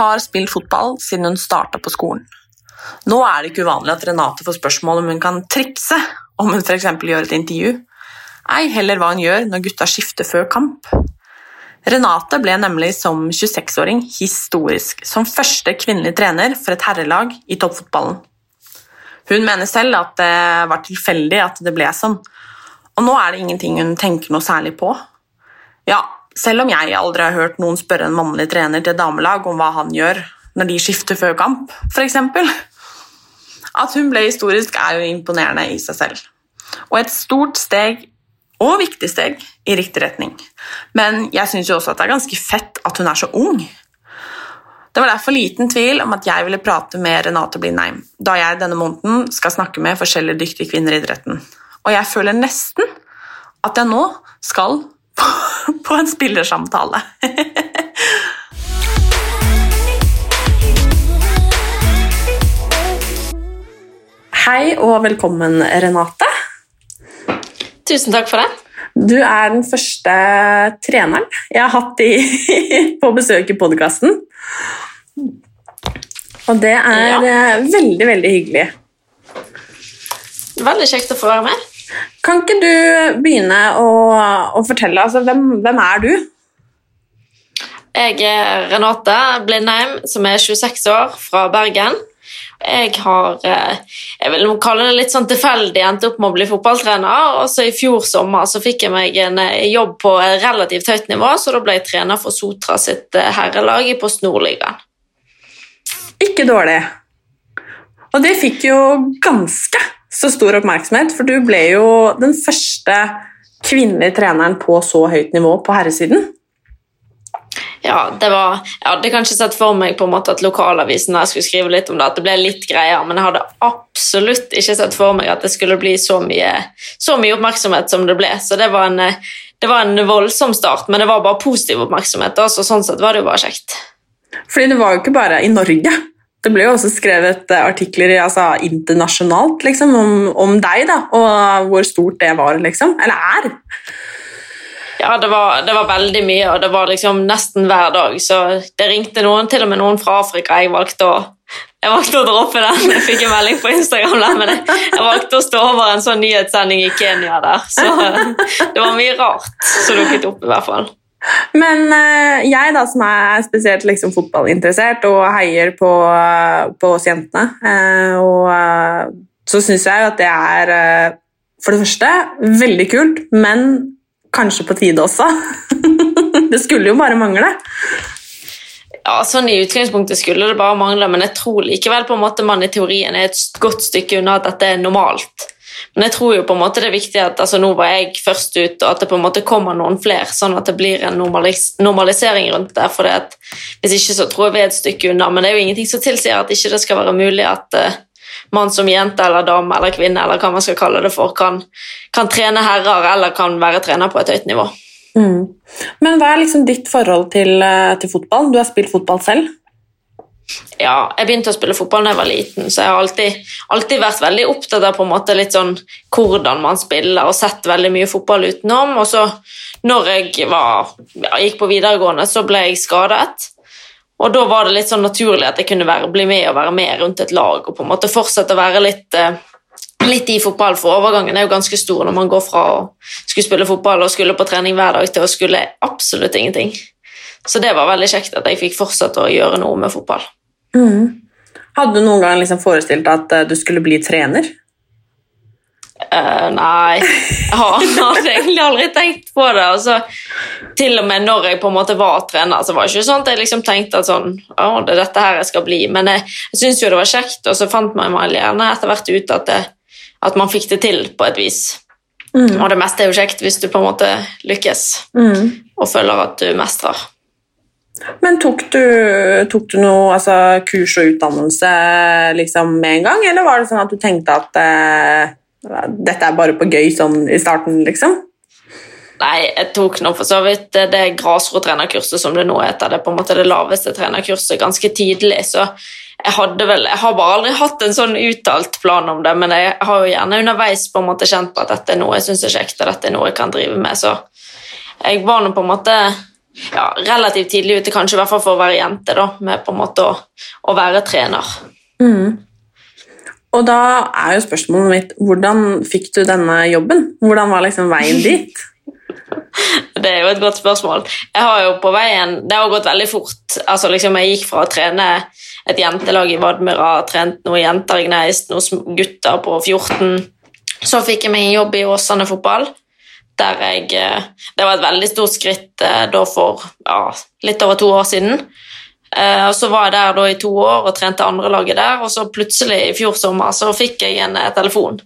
Har spilt fotball siden hun starta på skolen. Nå er det ikke uvanlig at Renate får spørsmål om hun kan trikse om hun f.eks. gjør et intervju. Ei heller hva hun gjør når gutta skifter før kamp. Renate ble nemlig som 26-åring historisk som første kvinnelige trener for et herrelag i toppfotballen. Hun mener selv at det var tilfeldig at det ble sånn, og nå er det ingenting hun tenker noe særlig på. Ja, selv om jeg aldri har hørt noen spørre en mannlig trener til damelag om hva han gjør når de skifter før kamp, f.eks. At hun ble historisk, er jo imponerende i seg selv. Og et stort steg, og viktig steg, i riktig retning. Men jeg syns jo også at det er ganske fett at hun er så ung. Det var derfor liten tvil om at jeg ville prate med Renate Blindheim, da jeg denne måneden skal snakke med forskjellige dyktige kvinner i idretten. Og jeg føler nesten at jeg nå skal på en spillersamtale. Hei og velkommen, Renate. Tusen takk for det. Du er den første treneren jeg har hatt i, på besøk i podkasten. Og det er Ja. eh, veldig, veldig hyggelig. Veldig kjekt å få være med. Kan ikke du begynne å, å fortelle, altså, hvem, hvem er du? Jeg er Renate Blindheim, som er 26 år, fra Bergen. Jeg har eh, jeg vil kalle det litt sånn tilfeldig endt opp med å bli fotballtrener. Og så I fjor sommer så fikk jeg meg en eh, jobb på relativt høyt nivå, så da ble jeg trener for Sotra sitt eh, herrelag i Post Nordligaen. Ikke dårlig. Og det fikk jo ganske så stor oppmerksomhet, for du ble jo den første kvinnelige treneren på så høyt nivå på herresiden. Ja, det var, Jeg hadde kanskje sett for meg på en måte at lokalavisen jeg skulle skrive litt om det, at det ble litt greier, men jeg hadde absolutt ikke sett for meg at det skulle bli så mye, så mye oppmerksomhet som det ble. Så det var, en, det var en voldsom start, men det var bare positiv oppmerksomhet. så sånn sett var det jo bare kjekt. Fordi det var jo ikke bare i Norge. Det ble jo også skrevet eh, artikler altså, internasjonalt liksom, om, om deg, da, og hvor stort det var, liksom. Eller er. Ja, det var, det var veldig mye, og det var liksom nesten hver dag. Så det ringte noen, til og med noen fra Afrika. Jeg valgte å, jeg valgte å droppe den. Jeg fikk en melding på Instagram der, men jeg, jeg valgte å stå over en sånn nyhetssending i Kenya der. Så det var mye rart som dukket opp, i hvert fall. Men eh, jeg, da, som er spesielt liksom, fotballinteressert og heier på, på oss jentene, eh, og, eh, så syns jeg jo at det er for det første veldig kult, men kanskje på tide også. det skulle jo bare mangle. Ja, sånn I utgangspunktet skulle det bare mangle, men jeg tror likevel på en måte man i teorien er et godt stykke unna at dette er normalt. Men jeg tror jo på en måte det er viktig at altså nå var jeg først ut, og at det på en måte kommer noen flere, sånn at det blir en normalis normalisering rundt det. for Hvis ikke så tror jeg vi er et stykke unna, men det er jo ingenting som tilsier at ikke det skal være mulig at uh, man som jente eller dame eller kvinne eller hva man skal kalle det for, kan, kan trene herrer eller kan være trener på et høyt nivå. Mm. Men hva er liksom ditt forhold til, eh, til fotball? Du har spilt fotball selv. Ja, jeg begynte å spille fotball da jeg var liten, så jeg har alltid, alltid vært veldig opptatt av på en måte litt sånn hvordan man spiller, og sett veldig mye fotball utenom. Og så, når jeg var, gikk på videregående, så ble jeg skadet. Og da var det litt sånn naturlig at jeg kunne være, bli med og være med rundt et lag og på en måte fortsette å være litt, eh, litt i fotball, for overgangen er jo ganske stor når man går fra å skulle spille fotball og skulle på trening hver dag til å skulle absolutt ingenting. Så det var veldig kjekt at jeg fikk fortsette å gjøre noe med fotball. Mm. Hadde du noen gang liksom forestilt deg at eh, du skulle bli trener? Uh, nei, jeg har- hadde egentlig aldri tenkt på det. Altså, til og med når jeg på en måte var trener, så var det ikke sånn at jeg liksom tenkte at sånn, å, det er dette her jeg skal bli. Men jeg, jeg syntes jo det var kjekt, og så fant man meg gjerne etter hvert ut at, det, at man fikk det til på et vis. Og det meste er jo kjekt hvis du på en måte lykkes og føler at du mestrer. Men tok du, tok du noe altså, kurs og utdannelse liksom, med en gang, eller var det sånn at du tenkte at eh, dette er bare på gøy sånn i starten, liksom? Nei, jeg tok nå for så vidt det, grasrottrenerkurset som det nå heter. Det er på en måte det laveste trenerkurset ganske tidlig, så jeg hadde vel, jeg har bare aldri hatt en sånn uttalt plan om det, men jeg har jo gjerne underveis på en måte kjent på at dette er noe jeg syns er kjekt, og dette er noe jeg kan drive med, så jeg var nå på en måte ja, relativt tidlig ute, kanskje i hvert fall for å være jente, da, med på en måte å, å være trener. Og da er jo spørsmålet mitt hvordan fikk du denne jobben? Hvordan var liksom veien dit? Det er jo et godt spørsmål. Jeg har jo på veien, Det har gått veldig fort. Altså liksom Jeg gikk fra å trene et jentelag i Vadmera, trent noen jenter i Gneist, noen gutter på 14. Så fikk jeg meg en jobb i Åsane fotball. Der jeg, eh, det var et veldig stort skritt eh, da for ja, litt over to år siden. Eh, og Så var jeg der da i to år og trente andrelaget der, og så plutselig i fjor sommer så fikk jeg en telefon.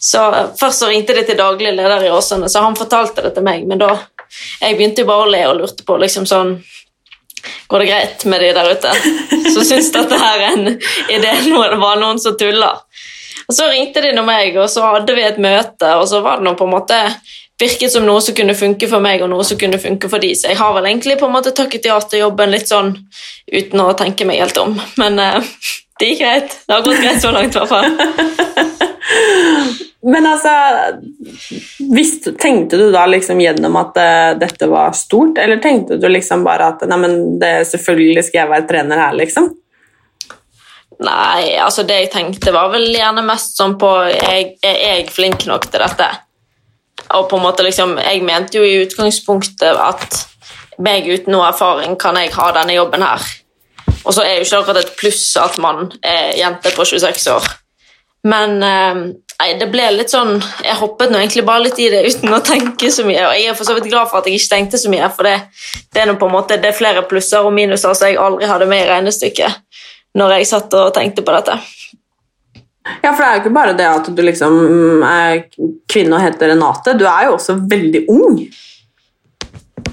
Så Først så ringte de til daglig leder i Åsane, så han fortalte det til meg. Men da jeg begynte jo bare å le og lurte på liksom sånn Går det greit med de der ute? Så syns dette her er en idé når det var noen som tuller. Og Så ringte de nå meg, og så hadde vi et møte, og så var det nå på en måte virket som noe som kunne funke for meg, og noe som kunne funke for de. Så jeg har vel egentlig på en måte takket ja til jobben litt sånn uten å tenke meg helt om. Men eh, det gikk greit. Det har gått greit så langt, i hvert fall. Men altså visst, Tenkte du da liksom gjennom at uh, dette var stort, eller tenkte du liksom bare at nei, men det, selvfølgelig skal jeg være trener her, liksom? Nei, altså det jeg tenkte var vel gjerne mest sånn på jeg, Er jeg flink nok til dette? Og på en måte liksom, Jeg mente jo i utgangspunktet at meg uten noe erfaring kan jeg ha denne jobben her. Og så er jo ikke akkurat et pluss at man er jente på 26 år. Men eh, nei, det ble litt sånn Jeg hoppet nå egentlig bare litt i det uten å tenke så mye. Og jeg er for så vidt glad for at jeg ikke tenkte så mye, for det, det er nå på en måte det er flere plusser og minuser som jeg aldri hadde med i regnestykket når jeg satt og tenkte på dette. Ja, for det er jo ikke bare det at du liksom mm, er kvinne og heter Renate, du er jo også veldig ung.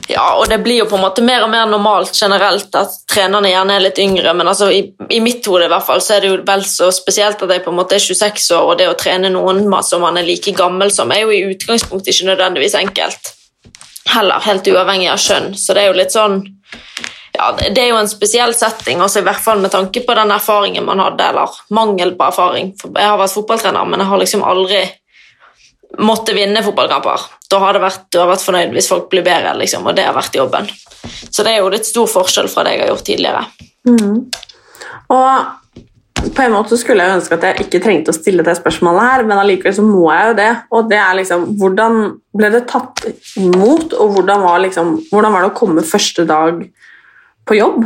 Ja, og det blir jo på en måte mer og mer normalt generelt at trenerne gjerne er litt yngre, men altså i, i mitt hode i hvert fall så er det jo vel så spesielt at jeg på en måte er 26 år, og det å trene noen som man er like gammel som, er jo i utgangspunktet ikke nødvendigvis enkelt. Heller helt uavhengig av kjønn, så det er jo litt sånn ja, det er jo en spesiell setting, også i hvert fall med tanke på den erfaringen man hadde, eller mangel på erfaring. Jeg har vært fotballtrener, men jeg har liksom aldri måttet vinne fotballkamper. Da har vært, du har vært fornøyd hvis folk blir bedre, liksom, og det har vært jobben. Så det er jo litt stor forskjell fra det jeg har gjort tidligere. Og på en måte skulle jeg ønske at jeg ikke trengte å stille det spørsmålet her, men allikevel så må jeg jo det. Og det er liksom Hvordan ble det tatt imot, og hvordan var, liksom, hvordan var det å komme første dag på jobb?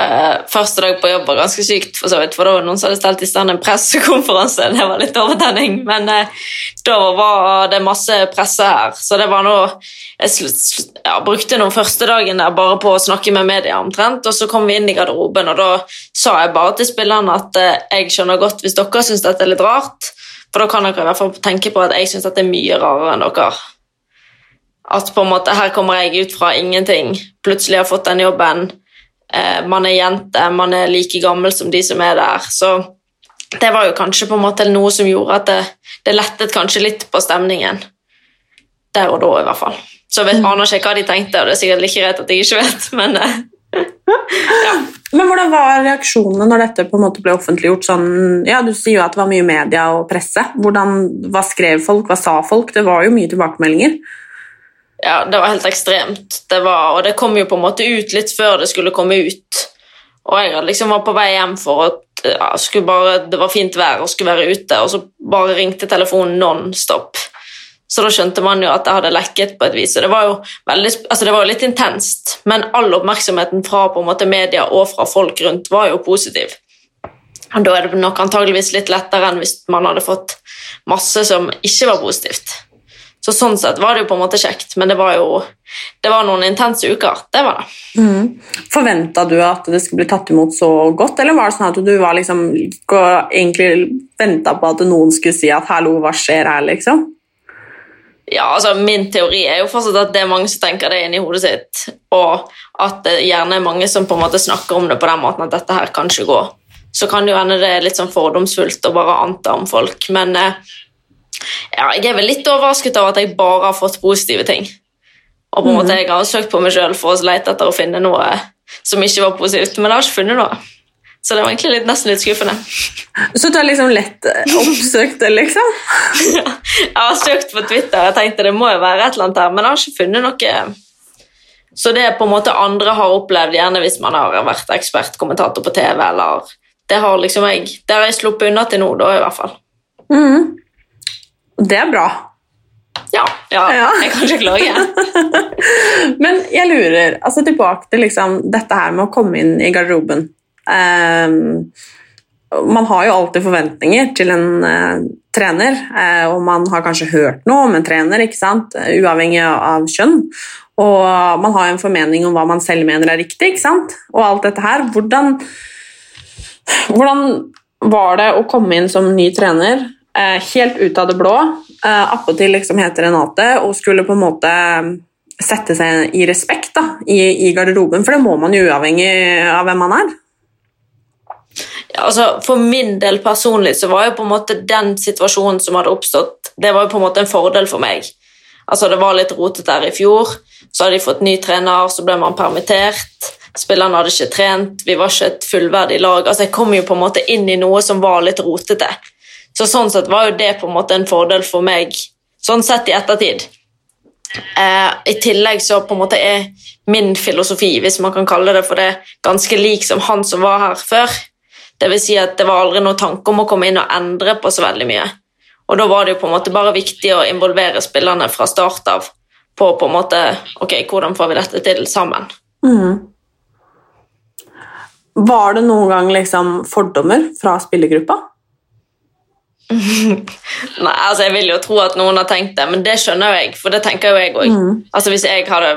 Uh, første dag på jobb var ganske sykt, for så vidt, for da var det noen som hadde stelt i stand en pressekonferanse. Det var litt overtenning, men uh, da var det masse presse her. Så det var noe Jeg slutt, sl ja, brukte noen første dagen der bare på å snakke med media omtrent, og så kom vi inn i garderoben, og da sa jeg bare til spillerne at uh, jeg skjønner godt hvis dere syns dette er litt rart, for da kan dere i hvert fall tenke på at jeg syns dette er mye rarere enn dere. At på en måte her kommer jeg ut fra ingenting, plutselig har fått den jobben. Eh, man er jente, man er like gammel som de som er der. Så det var jo kanskje på en måte noe som gjorde at det, det lettet kanskje litt på stemningen. Der og da, i hvert fall. Så jeg aner ikke hva de tenkte, og det er sikkert like greit at jeg ikke vet, men eh, Men hvordan var reaksjonene når dette på en måte ble offentliggjort? Sånn, ja, Du sier jo at det var mye media og presse. Hvordan, hva skrev folk, hva sa folk? Det var jo mye tilbakemeldinger. Ja, det var helt ekstremt. Det var, og det kom jo på en måte ut litt før det skulle komme ut. Og jeg liksom var på vei hjem for at ja, bare, det var fint vær og skulle være ute, og så bare ringte telefonen non-stop. Så da skjønte man jo at det hadde lekket på et vis. Og det var jo, veldig, altså det var litt intenst, men all oppmerksomheten fra på en måte media og fra folk rundt var jo positiv. Og da er det nok antageligvis litt lettere enn hvis man hadde fått masse som ikke var positivt. Så sånn sett var det jo på en måte kjekt, men det var jo det var noen intense uker. Det var det. Mm. Forventa du at det skulle bli tatt imot så godt, eller var det sånn at du var liksom, egentlig venta på at noen skulle si at 'hallo, hva skjer her', liksom? Ja, altså Min teori er jo fortsatt at det er mange som tenker det inni hodet sitt, og at det gjerne er mange som på en måte snakker om det på den måten at dette her kan ikke gå. Så kan det jo hende det er litt sånn fordomsfullt å bare anta om folk, men eh, ja, jeg er vel litt overrasket over at jeg bare har fått positive ting. Og på en måte Mhm. Jeg har søkt på meg sjøl for å lete etter å finne noe som ikke var positivt, men jeg har ikke funnet noe. Så det var egentlig litt, nesten litt skuffende. Så du har liksom lett oppsøkt det, liksom? Jeg har søkt på Twitter og tenkte det må jo være et eller annet her, men jeg har ikke funnet noe Så det er på en måte andre har opplevd, gjerne hvis man har vært ekspertkommentator på TV, eller Det har liksom jeg Det har jeg sluppet unna til nå, da, i hvert fall. Det er bra. Ja, ja, Ja. jeg kan ikke klage. Men jeg lurer altså tilbake til liksom, dette her med å komme inn i garderoben. Um, man har jo alltid forventninger til en uh, trener, uh, og man har kanskje hørt noe om en trener, ikke sant? Uavhengig av kjønn. Og man har en formening om hva man selv mener er riktig, ikke sant? og alt dette her. Hvordan, hvordan var det å komme inn som ny trener, helt ut av det blå, eh, appåtil liksom heter Renate, og skulle på en måte sette seg i respekt da, i, i garderoben, for det må man jo uavhengig av hvem man er. Ja, altså, for min del personlig så var jo på en måte den situasjonen som hadde oppstått, det var jo på en måte en fordel for meg. Altså, det var litt rotete her i fjor, så hadde de fått ny trener, så ble man permittert. Spillerne hadde ikke trent, vi var ikke et fullverdig lag. Altså, jeg kom jo på en måte inn i noe som var litt rotete. Så sånn sett var jo det på en måte en fordel for meg, sånn sett i ettertid. Eh, I tillegg så på en måte er min filosofi, hvis man kan kalle det for det, ganske lik som han som var her før. Det vil si at det var aldri noen tanke om å komme inn og endre på så veldig mye. Og da var det jo på en måte bare viktig å involvere spillerne fra start av på på en måte Ok, hvordan får vi dette til sammen? Var det noen gang liksom fordommer fra spillergruppa? Nei, altså Jeg vil jo tro at noen har tenkt det, men det skjønner jo jeg, for det tenker jo jeg òg. Altså, hvis jeg hadde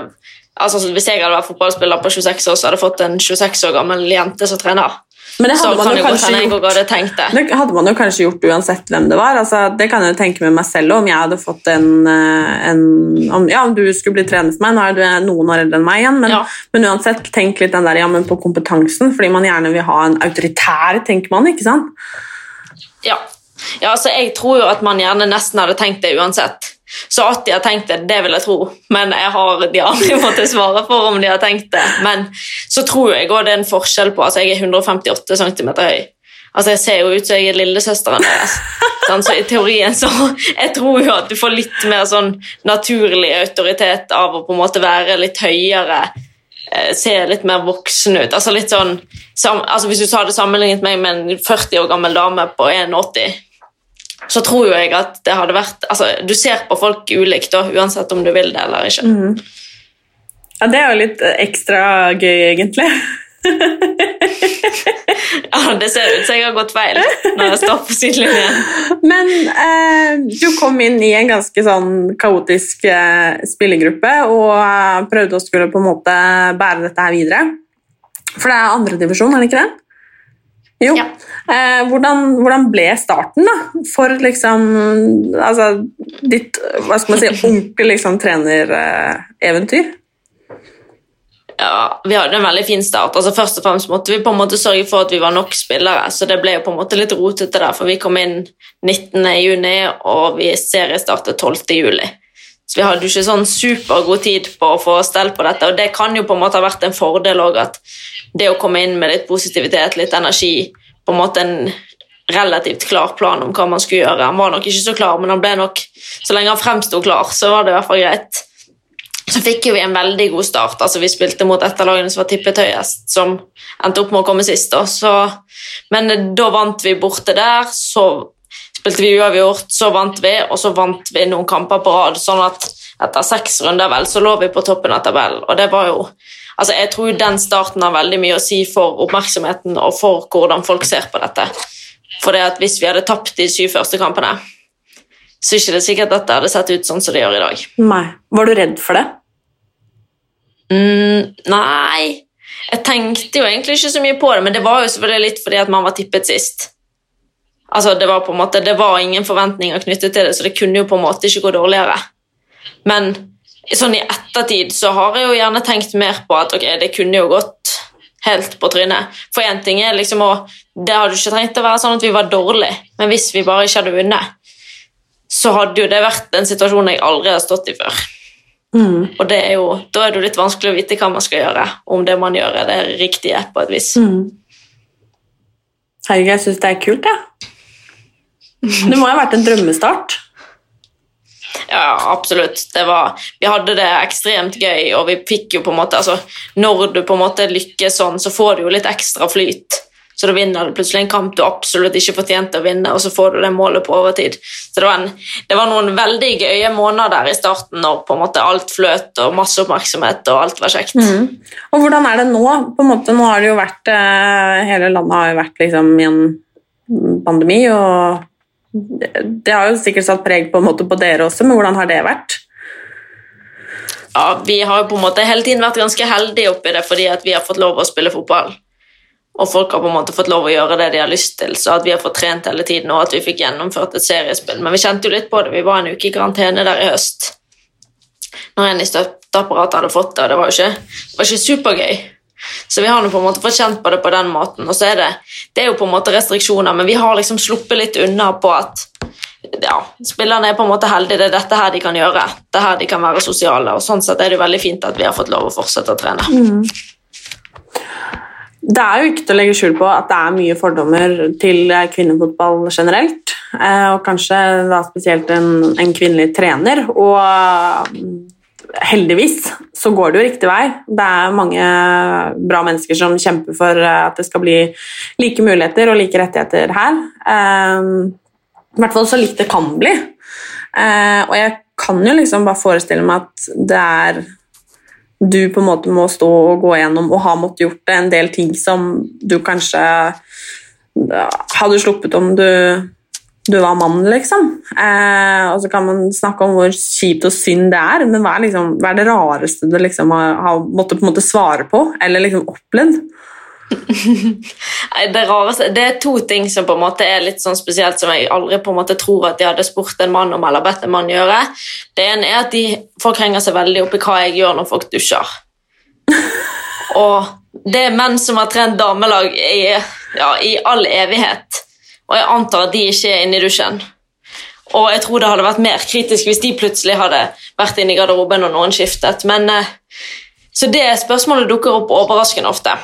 Altså, hvis jeg hadde vært fotballspiller på 26 år, så hadde jeg fått en 26 år gammel jente som trener. Men det Så hadde man kan jo kanskje jeg gjort hadde tenkt det. Det hadde man jo kanskje gjort uansett hvem det var. Altså, det kan jeg jo tenke med meg selv om jeg hadde fått en, eh, en om, Ja, om du skulle bli trener for meg, nå er du noen år eldre enn meg igjen, men, Ja. men uansett, tenk litt den der, ja, men på kompetansen, fordi man gjerne vil ha en autoritær, tenker man, ikke sant? Ja. Ja, altså jeg tror jo at man gjerne nesten hadde tenkt det uansett. Så at de har tenkt det, det vil jeg tro, men jeg har de aldri måttet svare for om de har tenkt det. Men så tror jeg òg det er en forskjell på Altså, jeg er 158 cm høy. Altså, Jeg ser jo ut som jeg er lillesøsteren deres. Sånn, så i teorien så Jeg tror jo at du får litt mer sånn naturlig autoritet av å på en måte være litt høyere ser se litt mer voksen ut. Altså litt sånn, sam, altså Hvis du hadde sammenlignet meg med en 40 år gammel dame på 1,80, så tror jo jeg at det hadde vært altså Du ser på folk ulikt, da, uansett om du vil det eller ikke. Ja, det er jo litt ekstra gøy, egentlig. Ja, Det ser ut som jeg har gått feil når jeg står på sidelinjen. Men eh, du kom inn i en ganske sånn kaotisk eh, spillergruppe og eh, prøvde å skulle på en måte bære dette her videre. For det er andredivisjon, er det ikke det? Jo. Ja. Eh, hvordan, hvordan ble starten da, for liksom altså, ditt hva skal man si, ordentlig liksom, trenereventyr? Ja, Vi hadde en veldig fin start. Altså Først og fremst måtte vi på en måte sørge for at vi var nok spillere, så det ble jo på en måte litt rotete der, for vi kom inn 19. juni, og vi seriestartet 12. Så vi hadde jo ikke sånn supergod tid på å få stell på dette, og det kan jo på en måte ha vært en fordel òg, at det å komme inn med litt positivitet, litt energi, på en måte en relativt klar plan om hva man skulle gjøre. Han var nok ikke så klar, men han ble nok Så lenge han fremsto klar, så var det i hvert fall greit. så fikk vi en veldig god start. Altså, vi spilte mot et av lagene som var tippet høyest, som endte opp med å komme sist. Da. Så, men da vant vi borte der, så spilte vi uavgjort, så vant vi, og så vant vi noen kamper på rad. sånn at etter seks runder vel, så lå vi på toppen av tabellen. Og det var jo altså Jeg tror den starten har veldig mye å si for oppmerksomheten og for hvordan folk ser på dette. For det at hvis vi hadde tapt de syv første kampene, så er det ikke sikkert at dette hadde sett ut sånn som det gjør i dag. Nei. Var du redd for det? Mm, nei, jeg tenkte jo egentlig ikke så mye på det, men det var jo selvfølgelig litt fordi at man var tippet sist. Altså, det var på en måte, det var ingen forventninger knyttet til det, så det kunne jo på en måte ikke gå dårligere. Men sånn i ettertid så har jeg jo gjerne tenkt mer på at ok, det kunne jo gått helt på trynet. For én ting er liksom å Det hadde jo ikke trengt å være sånn at vi var dårlige, men hvis vi bare ikke hadde vunnet, så hadde jo det vært en situasjon jeg aldri har stått i før. Mm. Og det er jo, da er det jo litt vanskelig å vite hva man skal gjøre, om det man gjør, er det riktige på et vis. Mm. Herregud, jeg syns det er kult, jeg. Det må ha vært en drømmestart. Ja, absolutt. Det var, vi hadde det ekstremt gøy, og vi fikk jo på en måte altså, Når du på en måte lykkes sånn, så får du jo litt ekstra flyt. Så da vinner du plutselig en kamp du absolutt ikke fortjente å vinne, og så får du det målet på overtid. Så det var, en, det var noen veldig gøye måneder der i starten når på en måte alt fløt og masse oppmerksomhet og alt var kjekt. Mm. Og hvordan er det nå? På en måte, nå har det jo vært eh, Hele landet har jo vært liksom i en pandemi, og det, har jo sikkert satt preg på, på dere også, men hvordan har det vært? Ja, Vi har jo på en måte hele tiden vært ganske heldige oppi det fordi vi har fått lov å spille fotball. Og folk har på en måte fått lov å gjøre det de har lyst til, så at vi har fått trent hele tiden og at vi fikk gjennomført et seriespill. Men vi kjente jo litt på det. Vi var en uke i karantene der i høst når en i støtteapparatet hadde fått det, og det var jo ikke, det var ikke supergøy. Så vi har nå på en måte fått kjent på det på den måten. Og så er det, det er jo på en måte restriksjoner, men vi har liksom sluppet litt unna på at ja, spillerne er på en måte heldige. Det er dette her de kan gjøre. Det er her de kan være sosiale. og Sånn sett er det jo veldig fint at vi har fått lov å fortsette å trene. Mm. Det er jo ikke til å legge skjul på at det er mye fordommer til kvinnefotball generelt. eh, Og kanskje da spesielt en, en kvinnelig trener. Og heldigvis så går det jo riktig vei. Det er mange bra mennesker som kjemper for at det skal bli like muligheter og like rettigheter her. Eh, I hvert fall så likt det kan bli. Eh, Og jeg kan jo liksom bare forestille meg at det er du på en måte må stå og gå gjennom og har måttet gjort en del ting som du kanskje hadde sluppet om du, du var mann, liksom. Eh, og så kan man snakke om hvor kjipt og synd det er, men hva er, liksom, hva er det rareste du liksom har, har måttet på en måte svare på, eller liksom opplevd? Det, rareste, det er to ting som på en måte er litt sånn spesielt, som jeg aldri på en måte tror at de hadde spurt en mann om eller bedt en mann gjøre. Det ene er at de, folk henger seg veldig opp i hva jeg gjør når folk dusjer. Og det er menn som har trent damelag i, ja, i all evighet, og jeg antar at de ikke er inne i dusjen. Og jeg tror det hadde vært mer kritisk hvis de plutselig hadde vært inne i garderoben og noen skiftet. Men, eh, så det spørsmålet dukker opp overraskende ofte.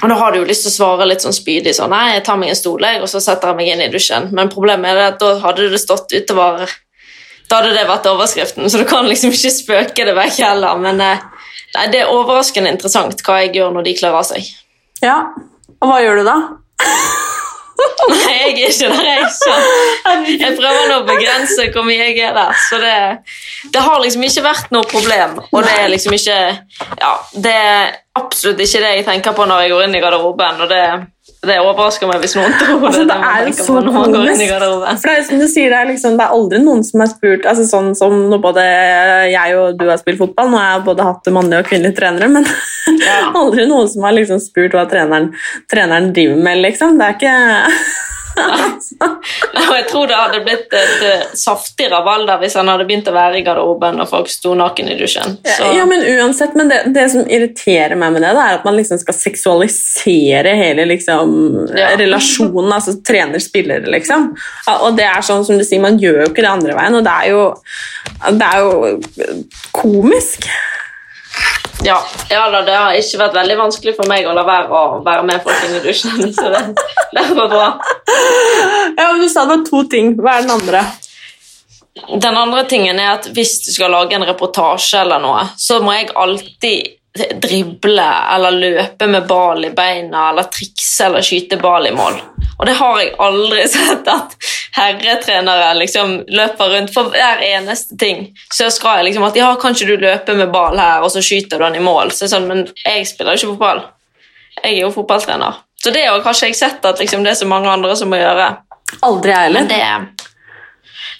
Og da har du jo lyst til å svare litt sånn spydig sånn Nei, jeg tar meg en stol, og så setter jeg meg inn i dusjen. Men problemet er at da hadde det stått utover Da hadde det vært overskriften, så du kan liksom ikke spøke det vekk heller. Men eh, nei, det er overraskende interessant hva jeg gjør når de kler av seg. Ja, og hva gjør du da? Nei, jeg er ikke der, jeg. Så jeg prøver nå å begrense hvor mye jeg er der. Så det, det har liksom ikke vært noe problem. Og det er liksom ikke Ja, det er absolutt ikke det jeg tenker på når jeg går inn i garderoben. Og det, det overrasker meg hvis noen tror Altså, det. det er jo er så komisk. For det er som du sier, det er, liksom, det er aldri noen som har spurt altså Sånn som når både jeg og du har spilt fotball, nå har jeg både hatt mannlige og kvinnelige trenere, men aldri noen som har liksom spurt hva treneren, treneren driver med, liksom. Det er ikke Og jeg tror det hadde blitt et eh, saftig rabalder hvis han hadde begynt å være i garderoben og folk sto naken i dusjen. Så, Ja, men uansett, men det, det som irriterer meg med det, det er at man liksom skal seksualisere hele liksom, Ja. relasjonen, altså trener-spillere, liksom. Og det er sånn som du sier, man gjør jo ikke det andre veien, og det er jo, det er jo komisk. Ja, ja da, det har ikke vært veldig vanskelig for meg å la være å være med folk inn i dusjen. Så det, det var bra. Ja, men Du sa det var to ting. Hva er den andre? den andre tingen er at hvis du skal lage en reportasje eller noe, så må jeg alltid drible eller løpe med ball i beina eller trikse eller skyte ball i mål. Og det har jeg aldri sett at herretrenere liksom løper rundt for hver eneste ting. Så skal jeg liksom at ja, kan ikke du løpe med ball her, og så skyter du den i mål. Så sånn, Men jeg spiller jo ikke fotball. Jeg er jo fotballtrener. Så det har kanskje jeg sett at liksom, det er så mange andre som må gjøre. Aldri jeg heller.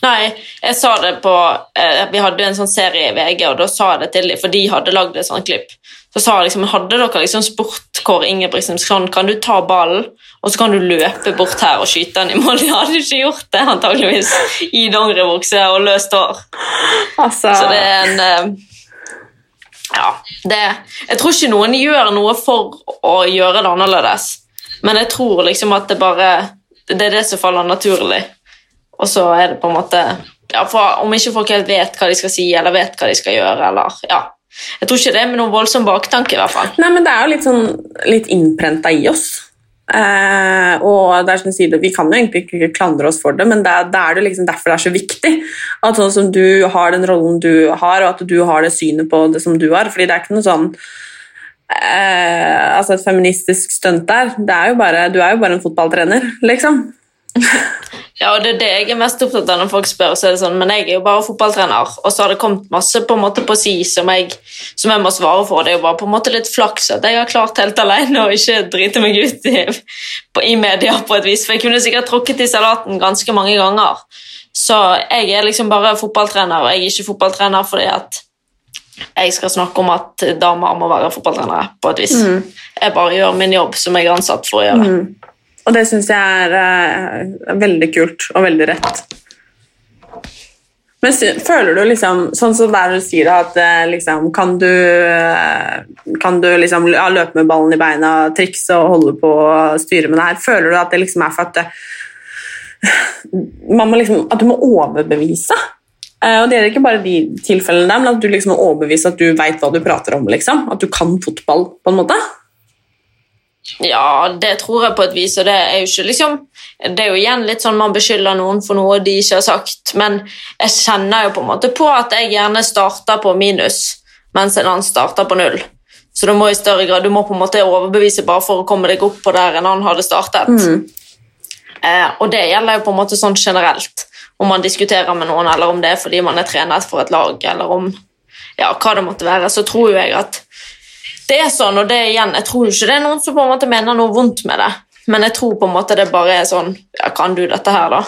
Nei, jeg sa det på eh, Vi hadde en sånn serie i VG, og da sa jeg det til dem, for de hadde lagd et sånt klipp. Så sa liksom, hadde dere liksom spurt Kåre Ingebrigtsen sånn, kan du ta ballen, og så kan du løpe bort her og skyte den i mål? De hadde ikke gjort det, antageligvis, i dongeribukse og løst hår. Altså, Så det er en eh, Ja. Det, jeg tror ikke noen gjør noe for å gjøre det annerledes, men jeg tror liksom at det bare Det er det som faller naturlig. Og så er det på en måte ja, for Om ikke folk helt vet hva de skal si, eller vet hva de skal gjøre, eller ja. Jeg tror ikke det med noen voldsom baktanke, i hvert fall. Nei, men det er jo litt sånn litt innprenta i oss. Eh, og det er som du sier, Vi kan jo egentlig ikke klandre oss for det, men det det er det liksom derfor det er så viktig. At sånn som du har den rollen du har, og at du har det synet på det som du har. fordi det er ikke noe sånn eh, altså Et feministisk stunt der. Det er jo bare, du er jo bare en fotballtrener, liksom. Ja, og det er det jeg er mest opptatt av når folk spør. så er det sånn, Men jeg er jo bare fotballtrener, og så har det kommet masse på en måte på si som jeg, som jeg må svare for. Det er jo bare på en måte litt flaks at jeg har klart helt alene og ikke drite meg ut i, på, i media på et vis. For jeg kunne sikkert tråkket i salaten ganske mange ganger. Så jeg er liksom bare fotballtrener, og jeg er ikke fotballtrener fordi at jeg skal snakke om at damer må være fotballtrenere på et vis. Jeg bare gjør min jobb som jeg er ansatt for å gjøre. Og det syns jeg er eh, veldig kult og veldig rett. Men føler du liksom Sånn som der du sier at eh, liksom Kan du, eh, kan du liksom ja, løpe med ballen i beina, trikse og holde på å styre med det her? Føler du at det liksom er for at man må liksom, At du må overbevise? Eh, og Det er ikke bare de tilfellene der, men at du liksom må overbevise at du veit hva du prater om. liksom. At du kan fotball, på en måte. Ja, det tror jeg på et vis, og det er jo ikke liksom Det er jo igjen litt sånn man beskylder noen for noe de ikke har sagt, men jeg kjenner jo på en måte på at jeg gjerne starter på minus, mens en annen starter på null. Så du må i større grad, du må på en måte overbevise bare for å komme deg opp på der en annen hadde startet. Eh, og det gjelder jo på en måte sånn generelt, om man diskuterer med noen, eller om det er fordi man er trenet for et lag, eller om ja, hva det måtte være, så tror jo jeg at det er sånn, og det er igjen, jeg tror ikke det er noen som på en måte mener noe vondt med det, men jeg tror på en måte det bare er sånn ja, Kan du dette her, da?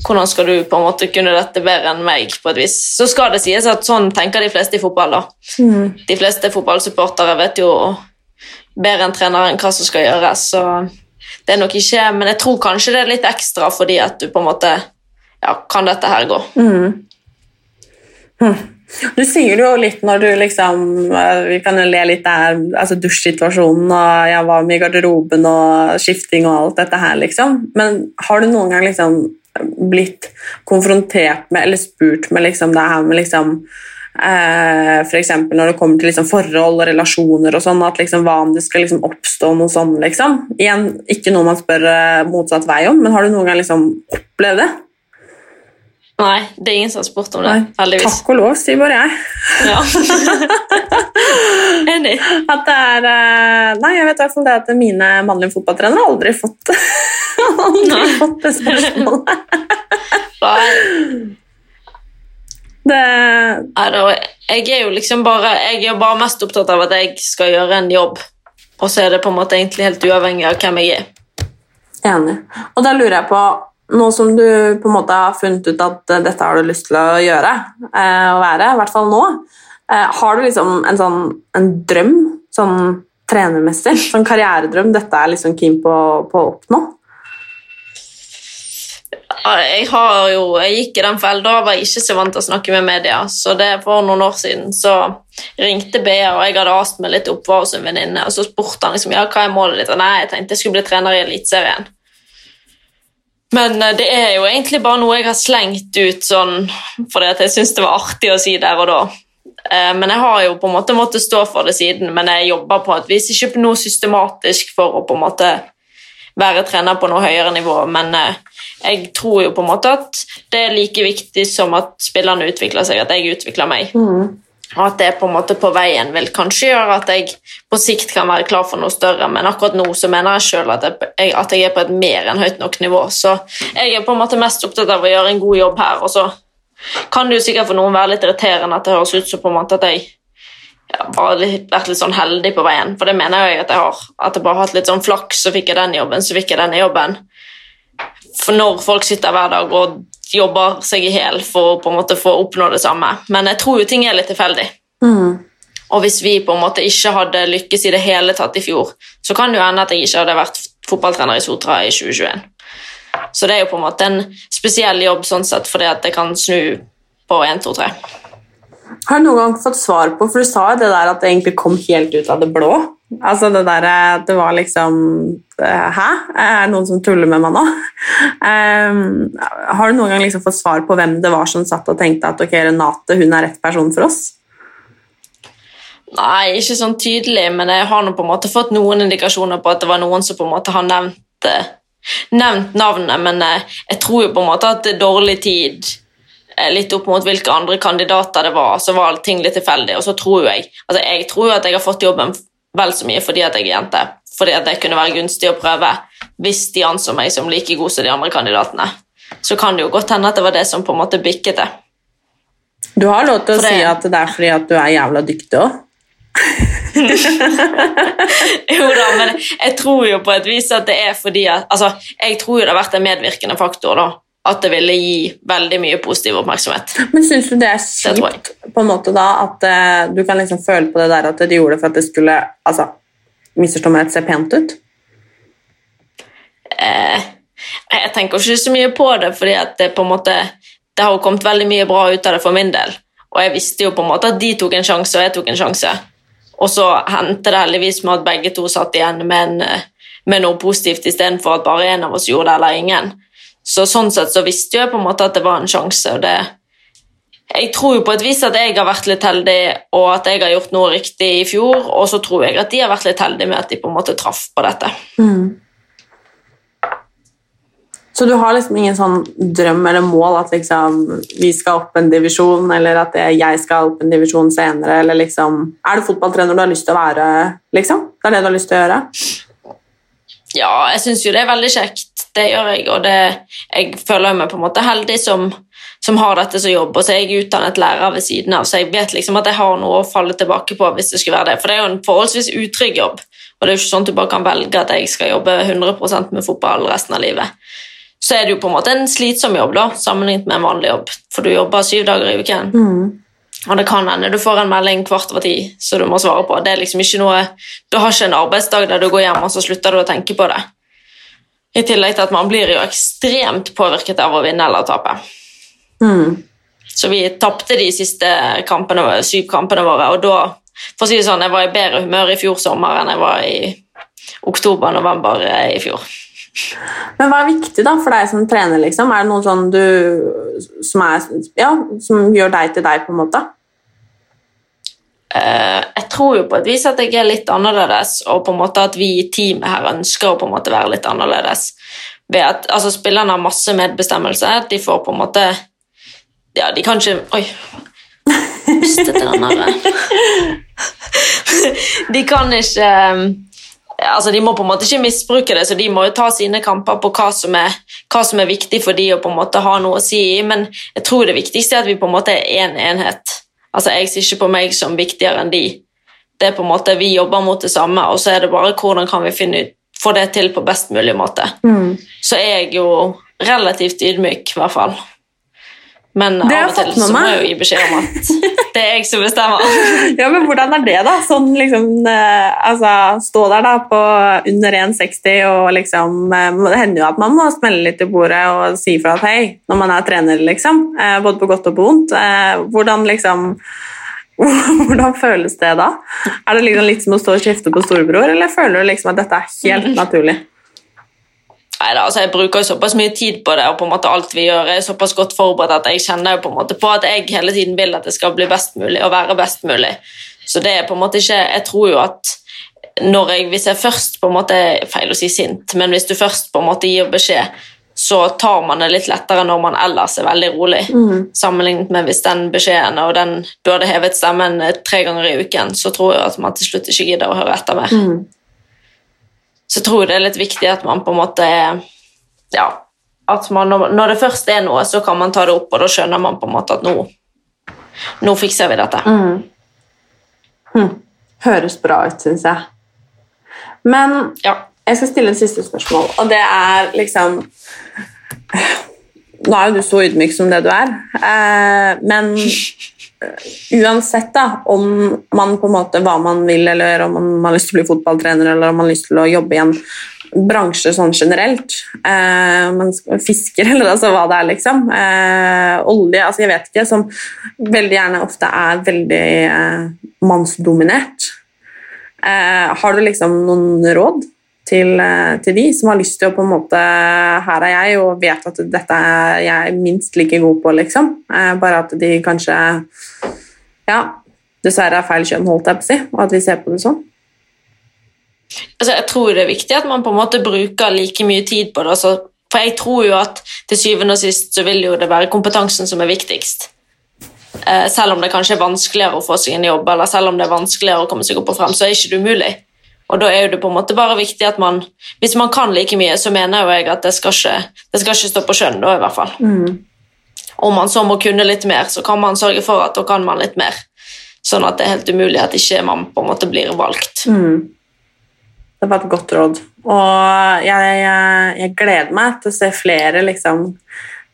Hvordan skal du på en måte kunne dette bedre enn meg? på et vis? Så skal det sies at sånn tenker de fleste i fotball. da. De fleste fotballsupportere vet jo bedre enn treneren hva som skal gjøres, så det er nok ikke Men jeg tror kanskje det er litt ekstra fordi at du på en måte Ja, kan dette her gå? Du sier det jo litt når du liksom eh, Vi kan jo le litt der, altså dusjsituasjonen og jeg var med i garderoben og skifting og alt dette her, liksom. Men har du noen gang liksom blitt konfrontert med eller spurt med liksom det her med liksom eh, eksempel når det kommer til liksom forhold og relasjoner og sånn, at liksom hva om det skal liksom oppstå noe sånn, liksom? Igjen, ikke noe man spør eh, motsatt vei om, men har du noen gang liksom opplevd det? Nei, det er ingen som har spurt om det, heldigvis. Takk og lov, sier bare jeg. Ja. Enig. At det er eh, Nei, jeg vet i det at mine mannlige fotballtrenere har aldri fått Aldri Nei. fått det spørsmålet. Nei. Det, Nei, jeg er jo liksom bare Jeg er bare mest opptatt av at jeg skal gjøre en jobb, og så er det på en måte egentlig helt uavhengig av hvem jeg er. enig. Og da lurer jeg på nå som du på en måte har funnet ut at eh, dette har du lyst til å gjøre, og å være, i hvert fall nå, eh, har du liksom en sånn en drøm, sånn trenermessig, sånn karrieredrøm, dette er liksom keen på, på å oppnå? Jeg har jo, jeg gikk i den fellen, da var jeg ikke så vant til å snakke med media, så det for noen år siden så ringte BA, og jeg hadde ast meg litt opp, var hos en venninne, og så spurte han liksom, ja, hva er målet ditt? Og nei, jeg tenkte jeg skulle bli trener i Eliteserien. Men eh, det er jo egentlig bare noe jeg har slengt ut sånn, fordi jeg syns det var artig å si der og da. Eh, Men jeg har jo på en måte måttet stå for det siden, men jeg jobber på et vis ikke noe systematisk for å på en måte være trener på noe høyere nivå, men eh, jeg tror jo på en måte at det er like viktig som at spillerne utvikler seg, at jeg utvikler meg. Og at det på en måte på veien vil kanskje gjøre at jeg på sikt kan være klar for noe større, men akkurat nå så mener jeg sjøl at, at jeg er på et mer enn høyt nok nivå. Så jeg er på en måte mest opptatt av å gjøre en god jobb her, og så kan det jo sikkert for noen være litt irriterende at det høres ut som på en måte at jeg ja, bare litt, vært litt sånn heldig på veien, for det mener jeg at jeg har. At jeg bare har hatt litt sånn flaks, så fikk jeg den jobben, så fikk jeg denne jobben. For når folk sitter hver dag og jobber seg i hjel for å på en måte få oppnå det samme. Men jeg tror jo ting er litt tilfeldig. Og hvis vi på en måte ikke hadde lykkes i det hele tatt i fjor, så kan det jo hende at jeg ikke hadde vært fotballtrener i Sotra i 2021. Så det er jo på en måte en spesiell jobb sånn sett, fordi at det kan snu på 1, 2, 3. Har du noen gang fått svar på, for du sa jo det der at det egentlig kom helt ut av det blå. Altså det der det var liksom eh, Hæ? Er det noen som tuller med meg nå? Um, har du noen gang liksom fått svar på hvem det var som satt og tenkte at ok, Renate hun er rett person for oss? Nei, ikke sånn tydelig, men jeg har nå på en måte fått noen indikasjoner på at det var noen som på en måte har nevnt, eh, nevnt navnet, men eh, jeg tror jo på en måte at det er dårlig tid eh, litt opp mot hvilke andre kandidater det var, så var ting litt tilfeldig, og så tror jo jeg altså jeg tror jo at jeg har fått jobben vel så mye fordi at jeg er jente, fordi at det kunne være gunstig å prøve hvis de anså meg som like god som de andre kandidatene. Så kan det jo godt hende at det var det som på en måte bikket det. Du har lov til å det- si at det er fordi at du er jævla dyktig òg. Jo da, men jeg tror jo på et vis at det er fordi at Altså, jeg tror jo det har vært en medvirkende faktor, da. At det ville gi veldig mye positiv oppmerksomhet. Men syns du det er kjipt på en måte da at uh, du kan liksom føle på det der at de gjorde det for at det skulle altså, misforstå meg rett, se pent ut? Eh, jeg tenker ikke så mye på det, fordi at det på en måte Det har jo kommet veldig mye bra ut av det for min del. Og jeg visste jo på en måte at de tok en sjanse, og jeg tok en sjanse. Og så hendte det heldigvis med at begge to satt igjen med, en, eh, med noe positivt istedenfor at bare en av oss gjorde det, eller ingen. Så sånn sett så visste jeg på en måte at det var en sjanse, og det Jeg tror jo på et vis at jeg har vært litt heldig, og at jeg har gjort noe riktig i fjor, og så tror jeg at de har vært litt heldige med at de på en måte traff på dette. Så du har liksom ingen sånn drøm eller mål at liksom vi skal opp en divisjon, eller at jeg skal opp en divisjon senere, eller liksom Er du fotballtrener du har lyst til å være, liksom? Det er det du har lyst til å gjøre? Ja, jeg syns jo det er veldig kjekt. Det gjør jeg, og det, jeg føler meg på en måte heldig som, som har dette som jobb. Og så er jeg utdannet lærer ved siden av, så jeg vet liksom at jeg har noe å falle tilbake på hvis det skulle være det. For det er jo en forholdsvis utrygg jobb, og det er jo ikke sånn at du bare kan velge at jeg skal jobbe 100% med fotball resten av livet. Så er det jo på en måte en slitsom jobb da, sammenlignet med en vanlig jobb, for du jobber syv dager i uken. Og det kan hende du får en melding kvart over ti som du må svare på. Det er liksom ikke noe, Du har ikke en arbeidsdag der du går hjem og så slutter du å tenke på det. I tillegg til at man blir jo ekstremt påvirket av å vinne eller tape. Så vi tapte de siste kampene, syv kampene våre, og da for å si det sånn, jeg var i bedre humør i fjor sommer enn jeg var i oktober-november i fjor. Men hva er viktig da for deg som trener? liksom? Er det noe sånn du som, er, ja, som gjør deg til deg, på en måte? Uh, jeg tror jo på et vis at jeg er litt annerledes, og på en måte at vi i teamet her ønsker å på en måte være litt annerledes. Ved at altså, Spillerne har masse medbestemmelse. De får på en måte Ja, de kan ikke Oi! Mistet den her. De kan ikke eh, altså De må på en måte ikke misbruke det, så de må jo ta sine kamper på hva som er, hva som er viktig for de å på en måte ha noe å si i, men jeg tror det viktigste er at vi på en måte er én en enhet. Altså, Jeg ser ikke på meg som viktigere enn de. Det er på en måte, Vi jobber mot det samme, og så er det bare hvordan kan vi finne ut, få det til på best mulig måte. Så er jeg jo relativt ydmyk, i hvert fall. Men Det av og til så må jeg jo gi beskjed om at det er jeg som bestemmer. Ja, men Hvordan er det, da? Sånn liksom, eh, altså, Stå der da på under 1,60 og liksom eh, Det hender jo at man må smelle litt i bordet og si fra at hei, når man er trener, liksom. eh, Både på godt og på vondt. Eh, Hvordan liksom hvordan føles det da? Er det liksom litt som å stå og kjefte på storebror, eller føler du liksom at dette er helt naturlig? Neida, altså jeg bruker jo såpass mye tid på det, og på en måte alt vi gjør er såpass godt forberedt at jeg kjenner på en måte på at jeg hele tiden vil at det skal bli best mulig og være best mulig. Så det er på en måte ikke Jeg tror jo at når jeg, hvis jeg først på en måte Feil å si sint, men hvis du først på en måte gir beskjed, så tar man det litt lettere når man ellers er veldig rolig. Sammenlignet med hvis den beskjeden og den, du hadde hevet stemmen eh, tre ganger i uken, så tror jeg at man til slutt ikke gidder å høre etter mer. Så jeg tror det er litt viktig at man på en måte Ja, at man, når det først er noe, så kan man ta det opp, og da skjønner man på en måte at nå, nå fikser vi dette. Høres bra ut, syns jeg. Men Ja. jeg skal stille et siste spørsmål, og det er liksom Nå er jo du så ydmyk som det du er, eh, men uansett da, om man på en måte hva man vil, eller om man har lyst til å bli fotballtrener, eller om man har lyst til å jobbe i en bransje sånn generelt, eh, man fisker, eller altså hva det er, liksom. Eh, olje, altså jeg vet ikke, som veldig gjerne ofte er veldig eh, mannsdominert. Eh, har du liksom noen råd til, eh, til de som har lyst til å på en måte Her er jeg og vet at dette er jeg minst like god på, liksom. Eh, bare at de kanskje Ja, dessverre er feil kjønn, holdt jeg på å si, og at vi ser på det sånn. altså, jeg tror det er viktig at man på en måte bruker like mye tid på det. Altså, for jeg tror jo at til syvende og sist så vil jo det være kompetansen som er viktigst. Eh, selv om det kanskje er vanskeligere å få seg en jobb, eller selv om det er vanskeligere å komme seg opp og frem, så er ikke det umulig. Og da er jo det på en måte bare viktig at man Hvis man kan like mye, så mener jo jeg at det skal ikke, det skal ikke stå på skjønn, da, i hvert fall. Om man så må kunne litt mer, så kan man sørge for at da kan man litt mer. Sånn at det er helt umulig at ikke man på en måte blir valgt. Det var et godt råd. Og jeg, jeg, jeg gleder meg til å se flere liksom,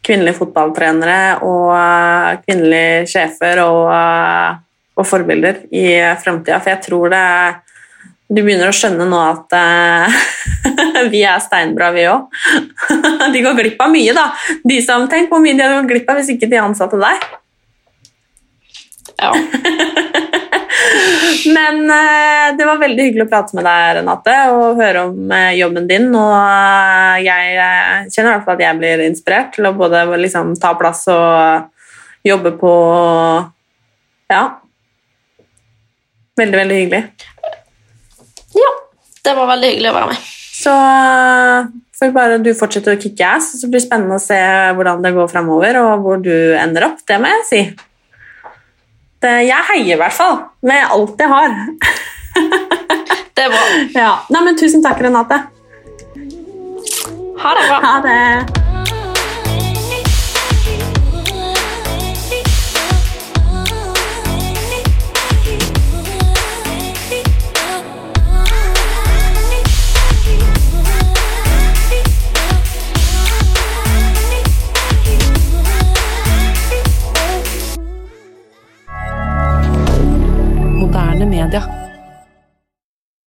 kvinnelige fotballtrenere og eh, kvinnelige sjefer og, eh, og forbilder i fremtida, for jeg tror det Du begynner å skjønne nå at uh, vi er steinbra, vi òg. de går glipp av mye, da. De som, tenk hvor mye de hadde gått glipp av hvis ikke de ansatte deg. Ja. Men uh, det var veldig hyggelig å prate med deg, Renate, og høre om uh, jobben din. Og jeg kjenner i hvert fall at jeg blir inspirert til å både liksom, ta plass og jobbe på Ja. Veldig, veldig hyggelig. Det var veldig hyggelig å være med. Så får bare du fortsette å kicke ass, så blir det spennende å se hvordan det går framover, og hvor du ender opp. Det må jeg si. Det, jeg heier i hvert fall, med alt jeg har. Det er bra. Ja. Nei, men tusen takk, Renate. Ha det bra. Ha det. d'un